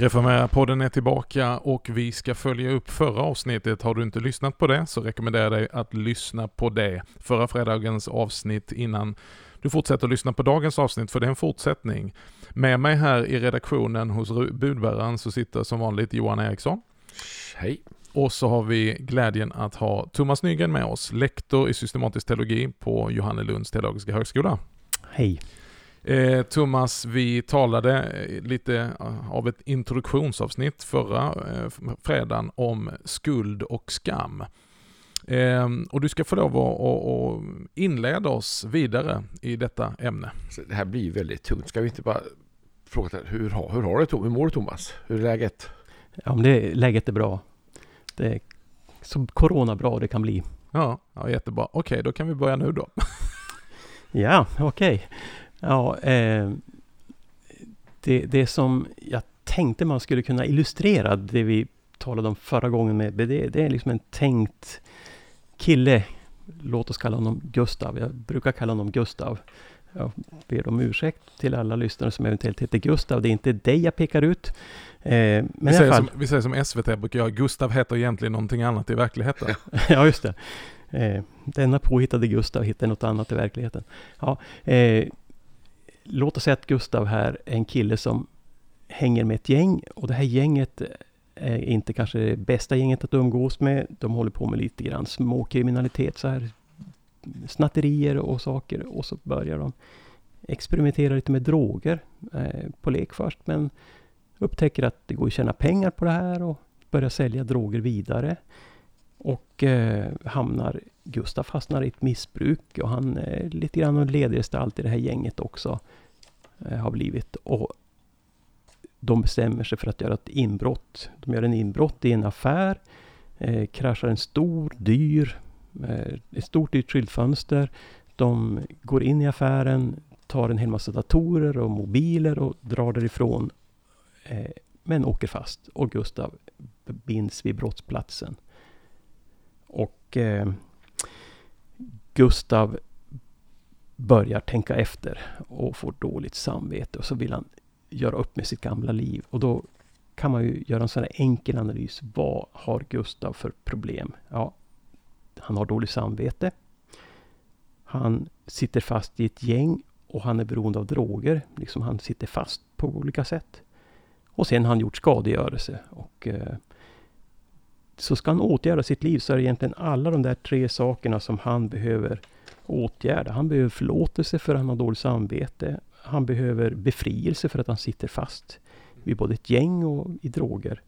Reformera-podden är tillbaka och vi ska följa upp förra avsnittet. Har du inte lyssnat på det så rekommenderar jag dig att lyssna på det. Förra fredagens avsnitt innan du fortsätter lyssna på dagens avsnitt för det är en fortsättning. Med mig här i redaktionen hos budbäraren så sitter som vanligt Johan Eriksson. Hej. Och så har vi glädjen att ha Thomas Nygren med oss, lektor i systematisk teologi på Johannelunds teologiska högskola. Hej. Eh, Thomas, vi talade eh, lite eh, av ett introduktionsavsnitt förra eh, fredagen om skuld och skam. Eh, och du ska få lov att, inleda oss vidare i detta ämne. Så det här blir väldigt tungt. Ska vi inte bara fråga hur, har, hur har du Hur mår du Thomas? Hur är läget? Ja, men det, läget är bra. Det är så corona bra det kan bli. Ja, ja jättebra. Okej, då kan vi börja nu då. ja, okej. Ja, eh, det, det som jag tänkte man skulle kunna illustrera det vi talade om förra gången med, det, det är liksom en tänkt kille. Låt oss kalla honom Gustav. Jag brukar kalla honom Gustav. Jag ber om ursäkt till alla lyssnare som eventuellt heter Gustav. Det är inte dig jag pekar ut. Eh, men vi, säger fall... som, vi säger som SVT brukar göra, Gustav heter egentligen någonting annat i verkligheten. ja, just det. Eh, denna påhittade Gustav hittar något annat i verkligheten. Ja, eh, låt oss säga att Gustav här är en kille som hänger med ett gäng och det här gänget eh, är inte kanske det bästa gänget att umgås med. De håller på med lite grann småkriminalitet, så här snatterier och saker och så börjar de experimentera lite med droger eh, på lek först men upptäcker att det går att tjäna pengar på det här och börjar sälja droger vidare. Och eh, hamnar, Gustav fastnar i ett missbruk och han är lite grann en ledgestalt i det här gänget också. Eh, har blivit. Och de bestämmer sig för att göra ett inbrott. De gör en inbrott i en affär. Eh, kraschar en stor, dyr, eh, ett stort dyrt skyltfönster. De går in i affären, tar en hel massa datorer och mobiler och drar därifrån. Eh, men åker fast och Gustav binds vid brottsplatsen. Och eh, Gustav börjar tänka efter och får dåligt samvete och så vill han göra upp med sitt gamla liv. Och då kan man ju göra en sån här enkel analys. Vad har Gustav för problem? Ja, han har dåligt samvete. Han sitter fast i ett gäng och han är beroende av droger. Liksom han sitter fast på olika sätt. Och sen har han gjort skadegörelse. Och, eh, så ska han åtgärda sitt liv så är det egentligen alla de där tre sakerna som han behöver åtgärda. Han behöver förlåtelse för att han har dåligt samvete. Han behöver befrielse för att han sitter fast vid både ett gäng och i droger.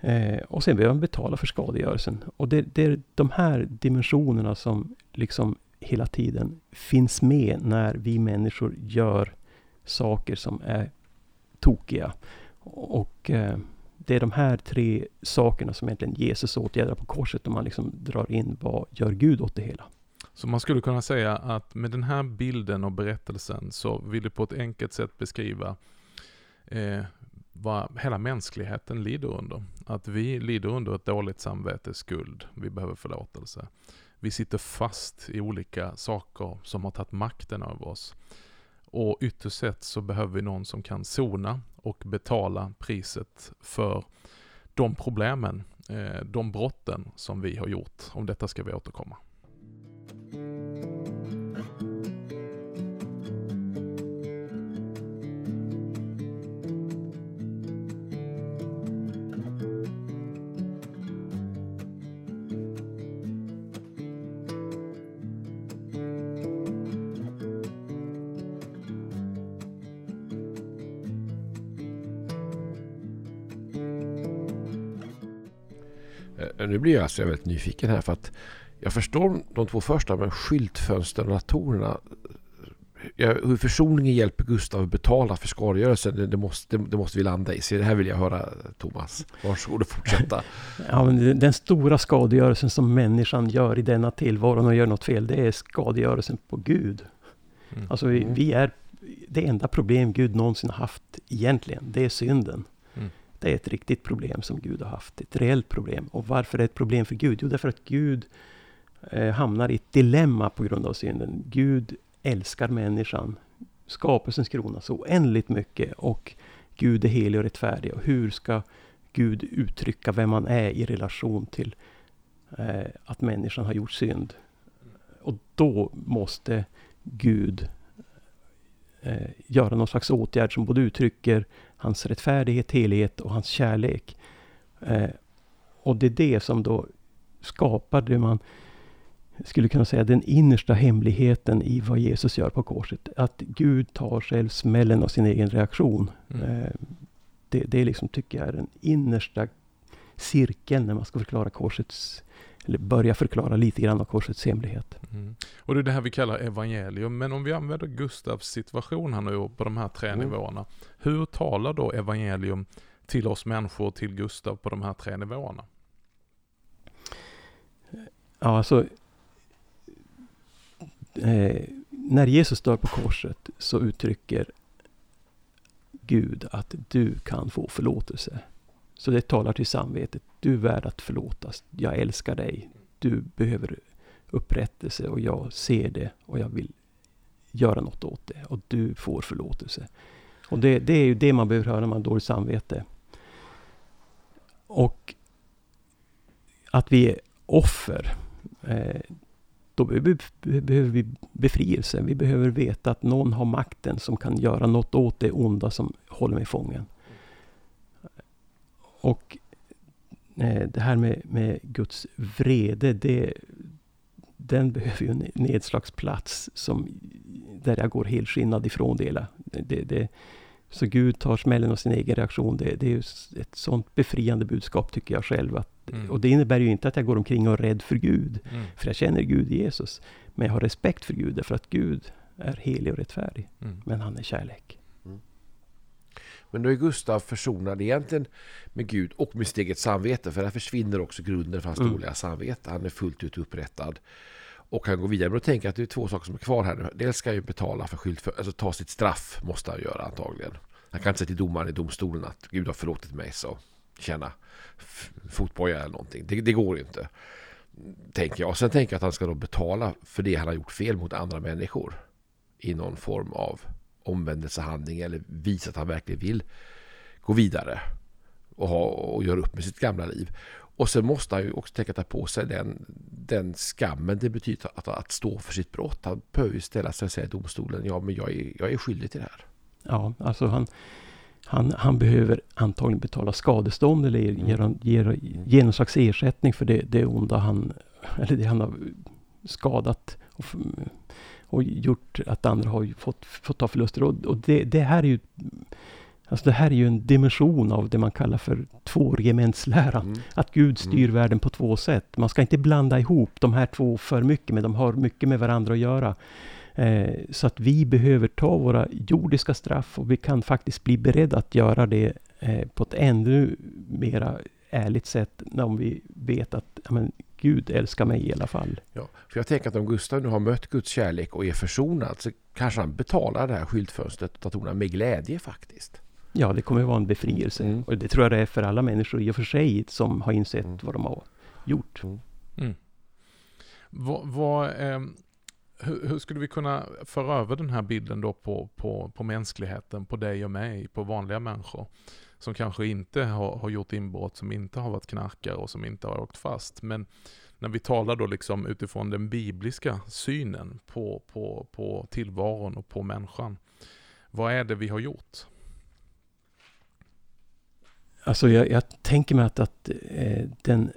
Eh, och sen behöver han betala för skadegörelsen. Och det, det, är de här dimensionerna som liksom hela tiden finns med när vi människor gör saker som är tokiga. Och eh, det är de här tre sakerna som egentligen Jesus åtgärdar på korset om man liksom drar in vad gör Gud åt det hela. Så man skulle kunna säga att med den här bilden och berättelsen så vill du på ett enkelt sätt beskriva eh, vad hela mänskligheten lider under. Att vi lider under ett dåligt samvete, skuld, vi behöver förlåtelse. Vi sitter fast i olika saker som har tagit makten över oss. Och ytterst sett så behöver vi någon som kan sona och betala priset för de problemen, eh, de brotten som vi har gjort. Om detta ska vi återkomma. Blir jag alltså väldigt nyfiken här för att jag förstår de två första med skyltfönsterdatorerna. Hur försoningen hjälper Gustav att betala för skadegörelsen, det, det, måste, det, måste vi landa i. Så det här vill jag höra Thomas. Varsågod och fortsätta. ja, men den stora skadegörelsen som människan gör i denna tillvaron och gör något fel, det är skadegörelsen på Gud. Mm. Alltså vi, vi, är det enda problem Gud någonsin har haft egentligen, det är synden. Det är ett riktigt problem som Gud har haft, ett reellt problem. Och varför är det ett problem för Gud? Jo, därför att Gud eh, hamnar i ett dilemma på grund av synden. Gud älskar människan, skapelsens krona, så oändligt mycket. Och Gud är helig och rättfärdig. Och hur ska Gud uttrycka vem man är i relation till eh, att människan har gjort synd. Och då måste Gud eh, göra någon slags åtgärd som både uttrycker hans rättfärdighet, helighet och hans kärlek. Eh, och det är det som då skapar det man skulle kunna säga den innersta hemligheten i vad Jesus gör på korset. Att Gud tar själv smällen av sin egen reaktion. Mm. Eh, det, det liksom, tycker jag är den innersta cirkeln när man ska förklara korsets eller börja förklara lite grann av korsets hemlighet. Mm. Och det är det här vi kallar evangelium. Men om vi använder Gustavs situation här nu på de här tre mm. nivåerna. Hur talar då evangelium till oss människor och till Gustav på de här tre nivåerna? Ja, alltså. Eh, när Jesus dör på korset så uttrycker Gud att du kan få förlåtelse. Så det talar till samvetet. Du är värd att förlåtas. Jag älskar dig. Du behöver upprättelse och jag ser det och jag vill göra något åt det. Och du får förlåtelse. Och det, det är ju det man behöver höra när man har dåligt samvete. Och att vi är offer. Eh, då behöver vi befrielse. Vi behöver veta att någon har makten som kan göra något åt det onda som håller mig fången. Och eh, det här med, med Guds vrede, det, den behöver ju en nedslagsplats som, där jag går helskinnad ifrån det hela. Det, det, så Gud tar smällen av sin egen reaktion. Det, det är ju ett sånt befriande budskap tycker jag själv. Att, mm. Och det innebär ju inte att jag går omkring och är rädd för Gud. Mm. För jag känner Gud Jesus. Men jag har respekt för Gud därför att Gud är helig och rättfärdig. Mm. Men han är kärlek. Men då är Gustav försonad egentligen med Gud och med sitt eget samvete. För där försvinner också grunden för hans mm. dåliga samvete. Han är fullt ut upprättad. Och han går vidare. Men då tänker jag att det är två saker som är kvar här nu. Dels ska han ju betala för skyld, för, alltså ta sitt straff måste han göra antagligen. Han kan inte säga till domaren i domstolen att Gud har förlåtit mig så känna fotboja eller någonting. Det, det går inte. Tänker jag. Och sen tänker jag att han ska då betala för det han har gjort fel mot andra människor. I någon form av omvändelsehandling eller visa att han verkligen vill gå vidare och, ha, och göra upp med sitt gamla liv. Och sen måste han ju också tänka ta på sig den, den skammen det betyder att, att stå för sitt brott. Han behöver ju ställa sig och säga i domstolen, ja men jag är, jag är skyldig till det här. Ja, alltså han, han, han behöver antagligen betala skadestånd eller ge, mm. ge, ge någon slags ersättning för det, det onda han, eller det han har skadat och, och gjort att andra har fått, fått ta förluster. Och, och det, det här är ju Alltså det här är ju en dimension av det man kallar för tvåregementsläran. Mm. Att Gud styr mm. världen på två sätt. Man ska inte blanda ihop de här två för mycket, men de har mycket med varandra att göra. Eh, så att vi behöver ta våra jordiska straff och vi kan faktiskt bli beredda att göra det eh, på ett ännu mera ärligt sätt om vi vet att men, Gud älskar mig i alla fall. Ja, för jag tänker att om Gustav nu har mött Guds kärlek och är försonad så kanske han betalar det här skyltfönstret och datorerna med glädje faktiskt. Ja, det kommer vara en befrielse. Mm. Och det tror jag det är för alla människor i och för sig som har insett mm. vad de har gjort. Mm. mm. Vad, vad eh, hur, hur, skulle vi kunna föra över den här bilden då på, på, på mänskligheten, på dig och mig, på vanliga människor? Som kanske inte har, har gjort inbrott, som inte har varit knarkare och som inte har åkt fast. Men när vi talar då liksom utifrån den bibliska synen på, på, på tillvaron och på människan. Vad är det vi har gjort? Alltså jag, jag tänker mig att, att eh, den,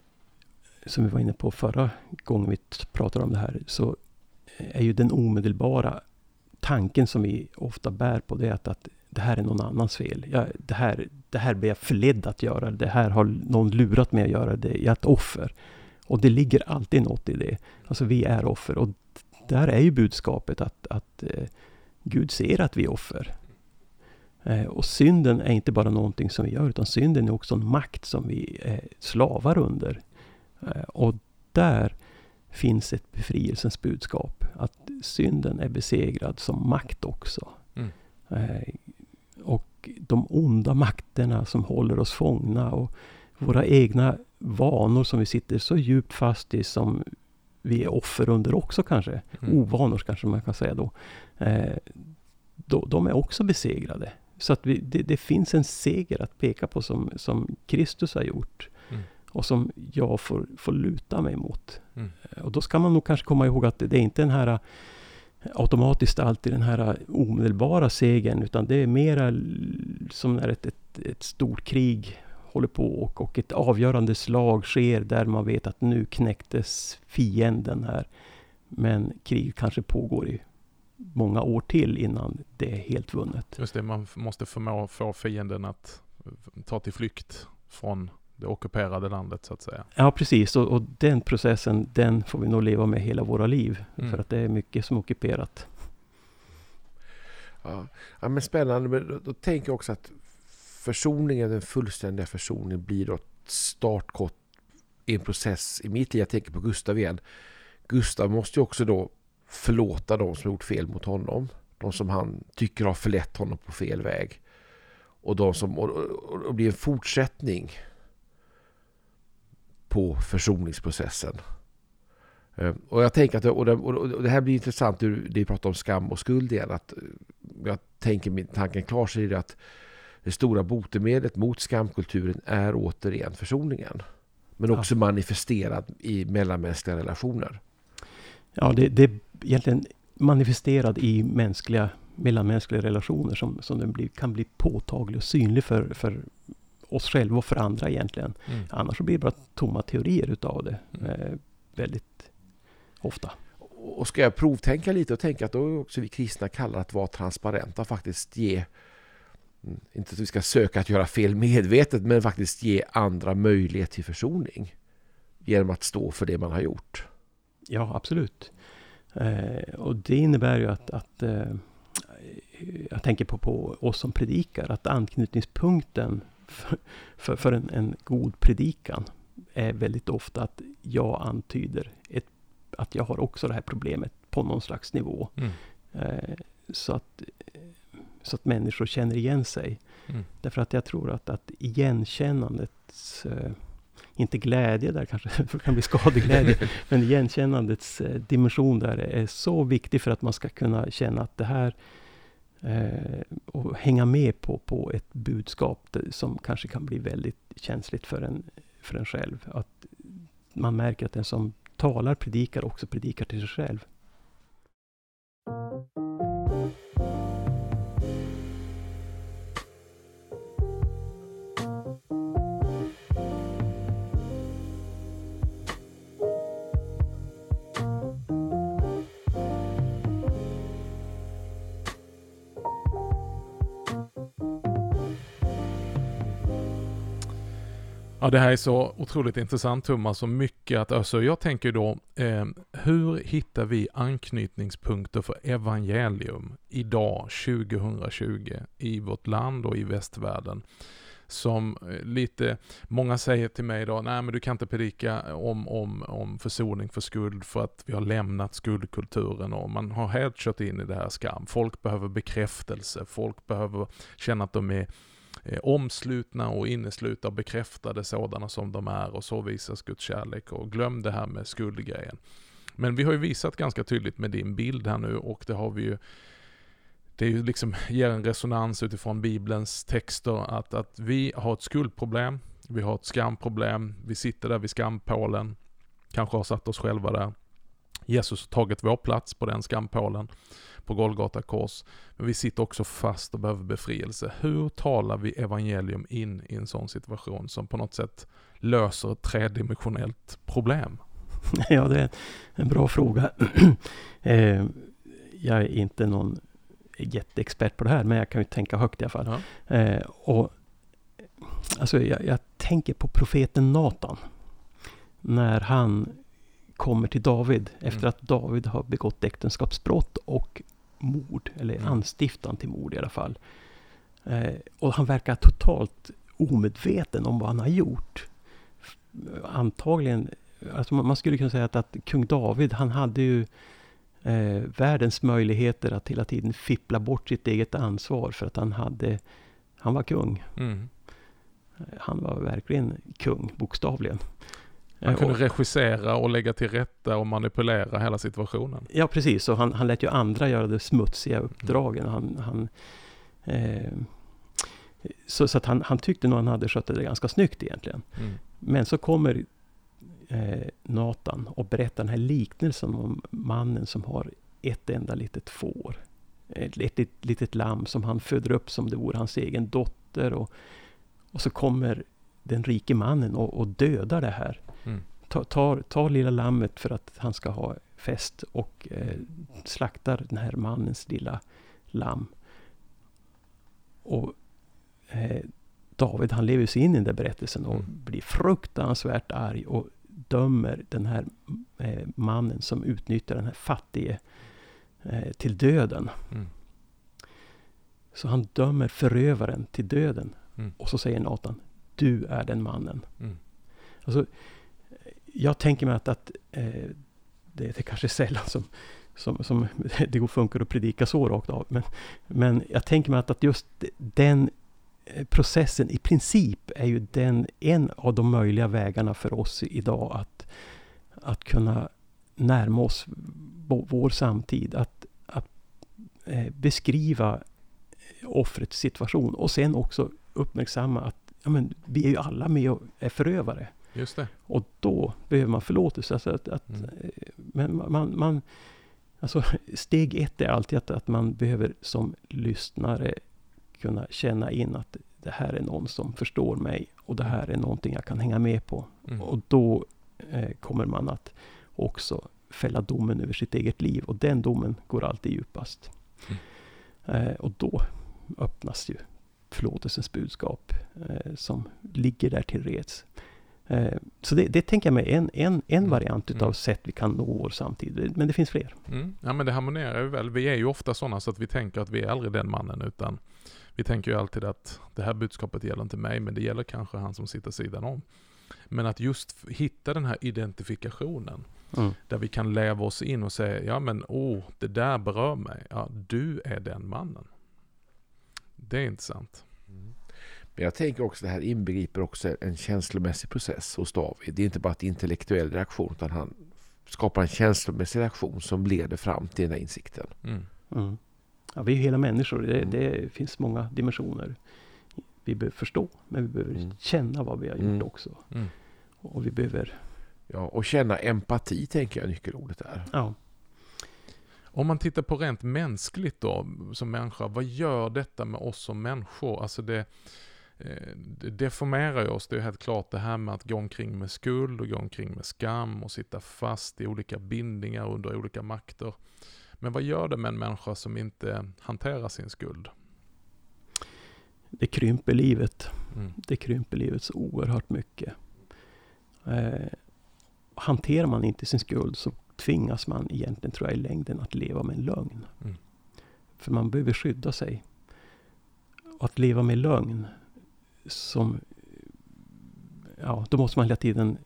som vi var inne på förra gången vi pratade om det här, så eh, är ju den omedelbara tanken som vi ofta bär på det att, att det här är någon annans fel. Ja, det, här, det här blir jag förledd att göra. Det här har någon lurat mig att göra. Det. Jag är ett offer. Och det ligger alltid något i det. Alltså vi är offer. Och där är ju budskapet att, att eh, Gud ser att vi är offer. Eh, och synden är inte bara någonting som vi gör, utan synden är också en makt som vi är slavar under. Eh, och där finns ett befrielsens budskap. Att synden är besegrad som makt också. Mm. Eh, och de onda makterna som håller oss fångna och våra egna vanor som vi sitter så djupt fast i som vi är offer under också kanske. Mm. Ovanor kanske man kan säga då. Eh, då. De är också besegrade. Så att vi, det, det, finns en seger att peka på som, som Kristus har gjort. Mm. Och som jag får, får luta mig mot. Mm. Och då ska man nog kanske komma ihåg att det, det är inte den här automatiskt alltid den här omedelbara segern. Utan det är mera som när ett, ett, ett stort krig håller på och, och ett avgörande slag sker där man vet att nu knäcktes fienden här. Men krig kanske pågår i många år till innan det är helt vunnet. Just det, man måste förmå få fienden att eh, ta till flykt från det ockuperade landet så att säga. Ja precis och, och den processen den får vi nog leva med hela våra liv. Mm. För att det är mycket som är ockuperat. Ja, ja men spännande. Men då, då tänker jag också att försoningen, den fullständiga försoningen blir då ett startkott i en process i mitt liv. Jag tänker på Gustav igen. Gustav måste ju också då förlåta de som gjort fel mot honom. De som han tycker har förlett honom på fel väg. Och de som och, och, och blir en fortsättning på försoningsprocessen. Eh, och jag tänker att och det, och det här blir intressant det pratar om skam och skuld igen. Att jag tänker min tanken klar sig det att det stora botemedlet mot skamkulturen är återigen försoningen. Men också ja. manifesterad i mellanmänskliga relationer. Ja, det, det är egentligen manifesterad i mänskliga, mellanmänskliga relationer som, som den blir, kan bli påtaglig och synlig för, för oss själva och för andra egentligen. Mm. Annars så blir det bara tomma teorier utav det. Mm. Eh, väldigt ofta. Och ska jag provtänka lite och tänka att då är också vi kristna kallar att vara transparenta och faktiskt ge mm, inte att vi ska söka att göra fel medvetet men faktiskt ge andra möjlighet till försoning genom att stå för det man har gjort. Ja, absolut. Eh, och det innebär ju att, att eh, jag tänker på, på oss som predikar, att anknytningspunkten för, för, för en, en, god predikan är väldigt ofta att jag antyder ett, att jag har också det här problemet på någon slags nivå. Mm. Eh, så, att, så att människor känner igen sig. Mm. Därför att jag tror att, att igenkännandets eh, inte glädje där kanske, för det kan bli skadeglädje, men igenkännandets eh, dimension där är så viktig för att man ska kunna känna att det här eh, och hänga med på, på ett budskap som kanske kan bli väldigt känsligt för en, för en själv. Att man märker att den som talar predikar också predikar till sig själv. Ja, det här är så otroligt intressant Thomas och mycket att ösa. jag tänker då, eh, hur hittar vi anknytningspunkter för evangelium idag, 2020, i vårt land och i västvärlden? Som eh, lite, många säger till mig idag, nej men du kan inte predika om, om, om försoning för skuld för att vi har lämnat skuldkulturen och man har helt kört in i det här skam. Folk behöver bekräftelse, folk behöver känna att de är eh, omslutna och inneslutna och bekräftade sådana som de är och så visas Guds kärlek och glöm det här med skuldgrejen. Men vi har ju visat ganska tydligt med din bild här nu och det har vi ju det är ju liksom, ger en resonans utifrån Bibelns texter att, att vi har ett skuldproblem, vi har ett skamproblem, vi sitter där vid skampålen, kanske har satt oss själva där. Jesus har tagit vår plats på den skampålen på Golgata kors. Men vi sitter också fast och behöver befrielse. Hur talar vi evangelium in i en sån situation som på något sätt löser ett tredimensionellt problem? Ja, det är en bra fråga. Eh, jag är inte någon jätteexpert på det här, men jag kan ju tänka högt i alla fall. Ja. Eh, och, alltså, jag, jag tänker på profeten Natan. När han kommer till David efter mm. att David har begått äktenskapsbrott och mord, eller mm. anstiftan till mord i alla fall. Eh, och han verkar totalt omedveten om vad han har gjort. Antagligen, alltså man skulle kunna säga att, att kung David, han hade ju eh, världens möjligheter att hela tiden fippla bort sitt eget ansvar för att han hade, han var kung. Mm. Han var verkligen kung, bokstavligen. Han kunde och, regissera och lägga till rätta och manipulera hela situationen. Ja, precis. Och han, han lät ju andra göra de smutsiga uppdragen. Han, han, eh, Så, så att han, han tyckte nog han hade skött det ganska snyggt egentligen. Mm. Men så kommer eh, Nathan och berättar den här liknelsen om mannen som har ett enda litet får. Ett litet, litet lamm som han föder upp som det vore hans egen dotter. Och, och så kommer den rike mannen och, och dödar det här. Mm. Tar, tar lilla lammet för att han ska ha fest och eh, slaktar den här mannens lilla lamm. Och eh, David han lever sig in i den där berättelsen och Mm. blir fruktansvärt arg och dömer den här eh, mannen som utnyttjar den här fattige eh, till döden. Mm. Så han dömer förövaren till döden. Mm. Och så säger Nathan, du är den mannen. Mm. Alltså, jag tänker mig att, att eh, det, det kanske är sällan som, som, som det går funkar att predika så rakt av. Men, men jag tänker mig att, att just den eh, processen i princip är ju den, en av de möjliga vägarna för oss idag att, att kunna närma oss vår, samtid. Att, att eh, beskriva eh, offrets situation och sen också uppmärksamma att ja, men, vi är ju alla med och är förövare. Just det. Och då behöver man förlåtelse. Alltså att, att, Mm. eh, Men man, man, alltså steg ett är alltid att, att man behöver som lyssnare kunna känna in att det här är någon som förstår mig och det här är någonting jag kan hänga med på. Mm. Och då eh, kommer man att också fälla domen över sitt eget liv och den domen går alltid djupast. Mm. Eh, och då öppnas ju förlåtelsens budskap eh, som ligger där till reds. Eh, så det, det tänker jag mig är en, en, en Mm. variant utav Mm. sätt vi kan nå vår samtid. Men det finns fler. Mm. Ja men det harmonerar ju väl. Vi är ju ofta sådana så att vi tänker att vi är aldrig den mannen utan vi tänker ju alltid att det här budskapet gäller inte mig men det gäller kanske han som sitter sidan om. Men att just hitta den här identifikationen Mm. där vi kan leva oss in och säga ja men åh det där berör mig. Ja du är den mannen. Det är intressant. Men jag tänker också det här inbegriper också en känslomässig process hos David. Det är inte bara en intellektuell reaktion utan han skapar en känslomässig reaktion som leder fram till den här insikten. Mm. Mm. Ja, vi är ju hela människor. Det, Mm. det finns många dimensioner. Vi behöver förstå, men vi behöver Mm. känna vad vi har gjort Mm. också. Mm. Och vi behöver, Ja, och känna empati tänker jag nyckelordet är. ja. Om man tittar på rent mänskligt då, som människa, vad gör detta med oss som människor? Alltså det, det deformerar oss, det är helt klart det här med att gå omkring med skuld och gå omkring med skam och sitta fast i olika bindningar under olika makter. Men vad gör det med en människa som inte hanterar sin skuld? Det krymper livet. Mm. Det krymper livet så oerhört mycket. Eh, hanterar man inte sin skuld så tvingas man egentligen, tror jag, i längden att leva med en lögn. Mm. För man behöver skydda sig. Och att leva med lögn som... Ja, då måste man hela tiden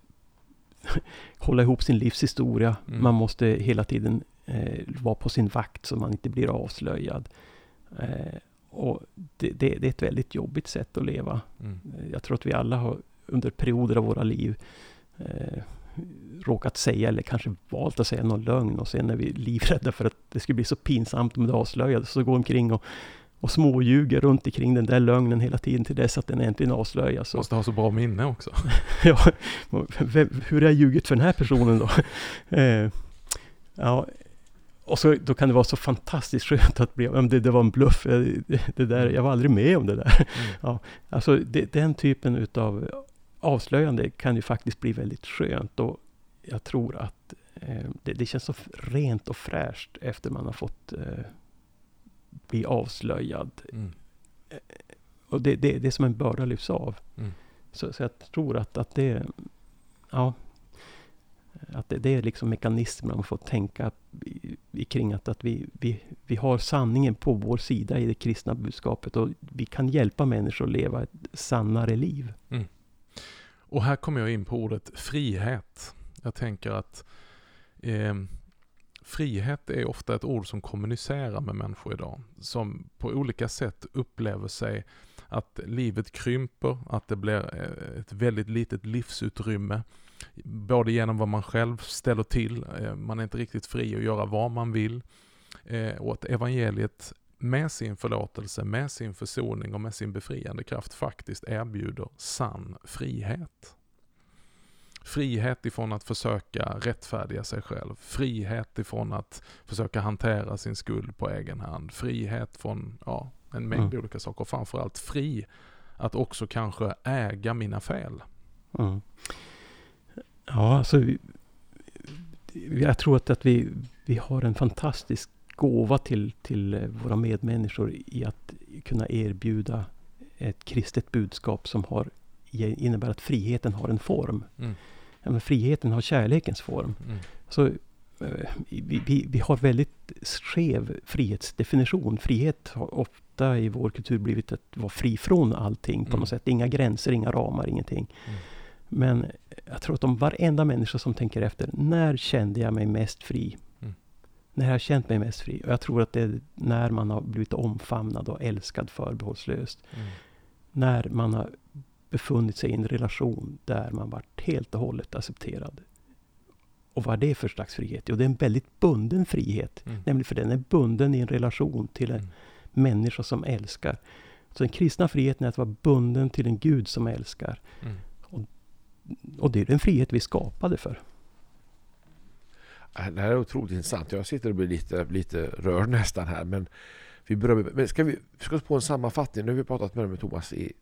hålla ihop sin livshistoria. Mm. Man måste hela tiden eh, vara på sin vakt så man inte blir avslöjad. Eh, och det, det, det är ett väldigt jobbigt sätt att leva. Mm. Eh, Jag tror att vi alla har under perioder av våra liv eh, råkat säga eller kanske valt att säga någon lögn och sen är vi livrädda för att det skulle bli så pinsamt om det avslöjades. Så går omkring och, och småljuger runt omkring den där lögnen hela tiden till dess att den äntligen avslöjas. Måste ha så bra minne också. ja, hur har jag ljugit för den här personen då? eh, ja, och så, då kan det vara så fantastiskt skönt att bli, ja, men det, det var en bluff, Eh, det, det där, jag var aldrig med om det där. Mm. Alltså det, den typen utav avslöjande kan ju faktiskt bli väldigt skönt och jag tror att eh, det, det känns så rent och fräscht efter man har fått eh, bli avslöjad. Mm. Och det, det, det är som en börda lyfts av. Mm. Så, så jag tror att, att det, ja, att det, det är liksom mekanismer man får tänka i, i kring att, att vi, vi, vi har sanningen på vår sida i det kristna budskapet och vi kan hjälpa människor att leva ett sannare liv. Och här kommer jag in på ordet frihet. Jag tänker att eh, frihet är ofta ett ord som kommunicerar med människor idag. Som på olika sätt upplever sig att livet krymper, att det blir eh, ett väldigt litet livsutrymme. Både genom vad man själv ställer till, eh, man är inte riktigt fri att göra vad man vill. Eh, och att evangeliet med sin förlåtelse, med sin försoning och med sin befriande kraft faktiskt erbjuder sann frihet. Frihet ifrån att försöka rättfärdiga sig själv. Frihet ifrån att försöka hantera sin skuld på egen hand. Frihet från ja, en mängd mm. olika saker. Framförallt fri att också kanske äga mina fel. Mm. Ja, alltså jag tror att, att vi, vi har en fantastisk gåva till, till eh, våra medmänniskor i att kunna erbjuda ett kristet budskap som har, innebär att friheten har en form. Mm. Ja, men friheten har kärlekens form. Mm. Så, eh, vi, vi, vi, har väldigt skev frihetsdefinition. Frihet har ofta i vår kultur blivit att vara fri från allting på mm. något sätt. Inga gränser, inga ramar, ingenting. Mm. Men jag tror att om varenda människa som tänker efter, när kände jag mig mest fri? Mm. När har jag känt mig mest fri? Och jag tror att det är när man har blivit omfamnad och älskad förbehållslöst. Mm. När man har befunnit sig i en relation där man varit helt och hållet accepterad. Och vad är det för slags frihet? Jo, det är en väldigt bunden frihet. Mm. Nämligen för den är bunden i en relation till en mm. människa som älskar. Så den kristna friheten är att vara bunden till en Gud som älskar. Mm. Och, och det är den frihet vi skapade för. Det här är otroligt intressant. Jag sitter och blir lite, lite rörd nästan här. Men vi börjar men ska vi ska oss på en sammanfattning? Nu har vi pratat med, med Thomas i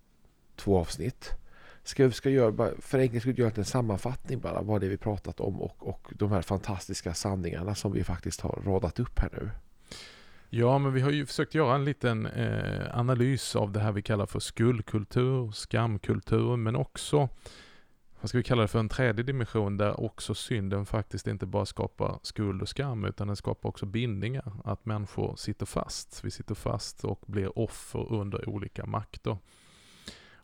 två avsnitt. Ska vi ska göra, för enkelhets skulle göra en sammanfattning bara vad det är vi pratat om och, och de här fantastiska sanningarna som vi faktiskt har radat upp här nu. Ja, men vi har ju försökt göra en liten eh, analys av det här vi kallar för skuldkultur, skamkultur, men också vad ska vi kalla det för en tredje dimension där också synden faktiskt inte bara skapar skuld och skam utan den skapar också bindningar. Att människor sitter fast. Vi sitter fast och blir offer under olika makter.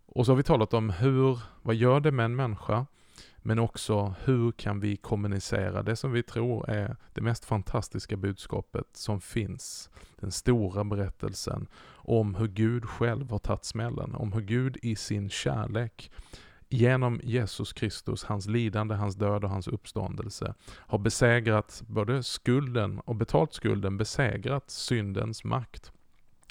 Och så har vi talat om hur, vad gör det med en människa? Men också hur kan vi kommunicera det som vi tror är det mest fantastiska budskapet som finns. Den stora berättelsen om hur Gud själv har tagit smällen, om hur Gud i sin kärlek genom Jesus Kristus, hans lidande, hans död och hans uppståndelse har besegrat både skulden och betalt skulden, besegrat syndens makt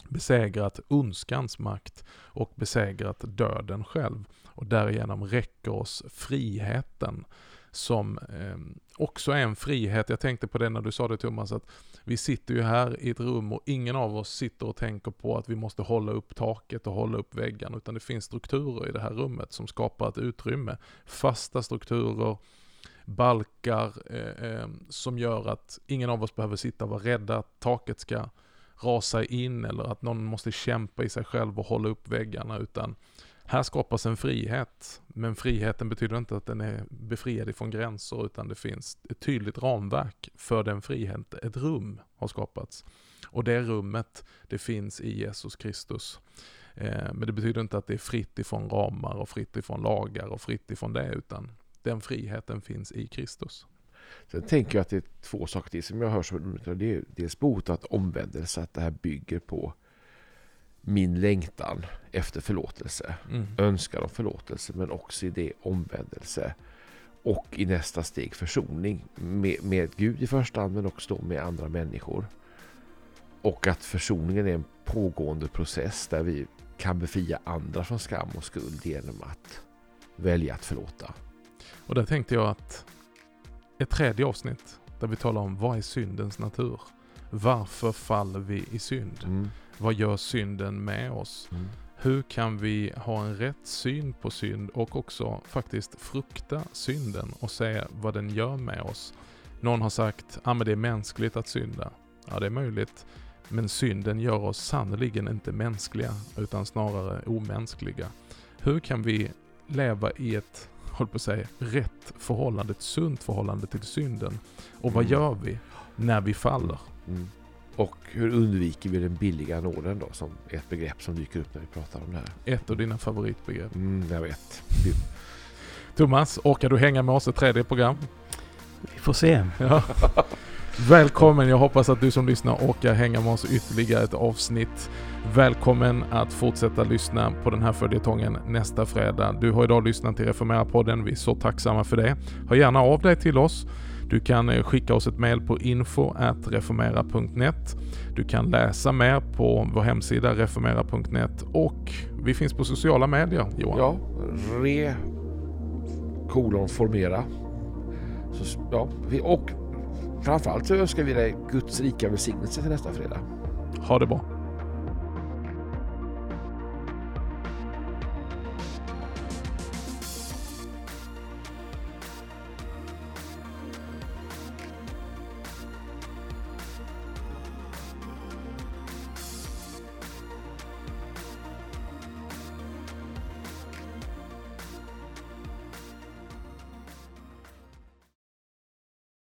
besegrat ondskans makt och besegrat döden själv. Och därigenom räcker oss friheten som eh, också är en frihet. Jag tänkte på det när du sa det Thomas, att vi sitter ju här i ett rum och ingen av oss sitter och tänker på att vi måste hålla upp taket och hålla upp väggen utan det finns strukturer i det här rummet som skapar ett utrymme. Fasta strukturer, balkar eh, eh, som gör att ingen av oss behöver sitta och vara rädda att taket ska rasa in eller att någon måste kämpa i sig själv och hålla upp väggarna utan här skapas en frihet. Men friheten betyder inte att den är befriad ifrån gränser utan det finns ett tydligt ramverk för den friheten. Ett rum har skapats. Och det rummet, det finns i Jesus Kristus. Eh, men det betyder inte att det är fritt ifrån ramar och fritt ifrån lagar och fritt ifrån det utan den friheten finns i Kristus. Sen tänker jag att det är två saker till som jag hör som det är dels bot att omvändelse, att det här bygger på min längtan efter förlåtelse, mm. önskan om förlåtelse men också i det omvändelse och i nästa steg försoning med, med Gud i första hand men också då med andra människor. Och att försoningen är en pågående process där vi kan befria andra från skam och skuld genom att välja att förlåta. Och där tänkte jag att ett tredje avsnitt där vi talar om vad är syndens natur? Varför faller vi i synd? Mm. Vad gör synden med oss? Mm. Hur kan vi ha en rätt syn på synd och också faktiskt frukta synden och se vad den gör med oss? Någon har sagt att ah, det är mänskligt att synda. Ja, det är möjligt. Men synden gör oss sannoliken inte mänskliga utan snarare omänskliga. Hur kan vi leva i ett håll på att säga, rätt förhållande, ett sunt förhållande till synden. Och vad mm. gör vi när vi faller? Mm. Och hur undviker vi den billiga nåden då, som är ett begrepp som dyker upp när vi pratar om det här? Ett av dina favoritbegrepp. Mm, jag vet. Thomas, orkar du hänga med oss ett tredje program? Vi får se. Ja. Välkommen! Jag hoppas att du som lyssnar orkar hänga med oss ytterligare ett avsnitt. Välkommen att fortsätta lyssna på den här följetongen nästa fredag. Du har idag lyssnat till Reformera-podden. Vi är så tacksamma för det. Hör gärna av dig till oss. Du kan eh, skicka oss ett mail på info.reformera.net. Du kan läsa mer på vår hemsida reformera.net och vi finns på sociala medier, Johan. Ja, re kolon formera. Så, ja, och framförallt så önskar vi dig Guds rika välsignelse till nästa fredag. Ha det bra.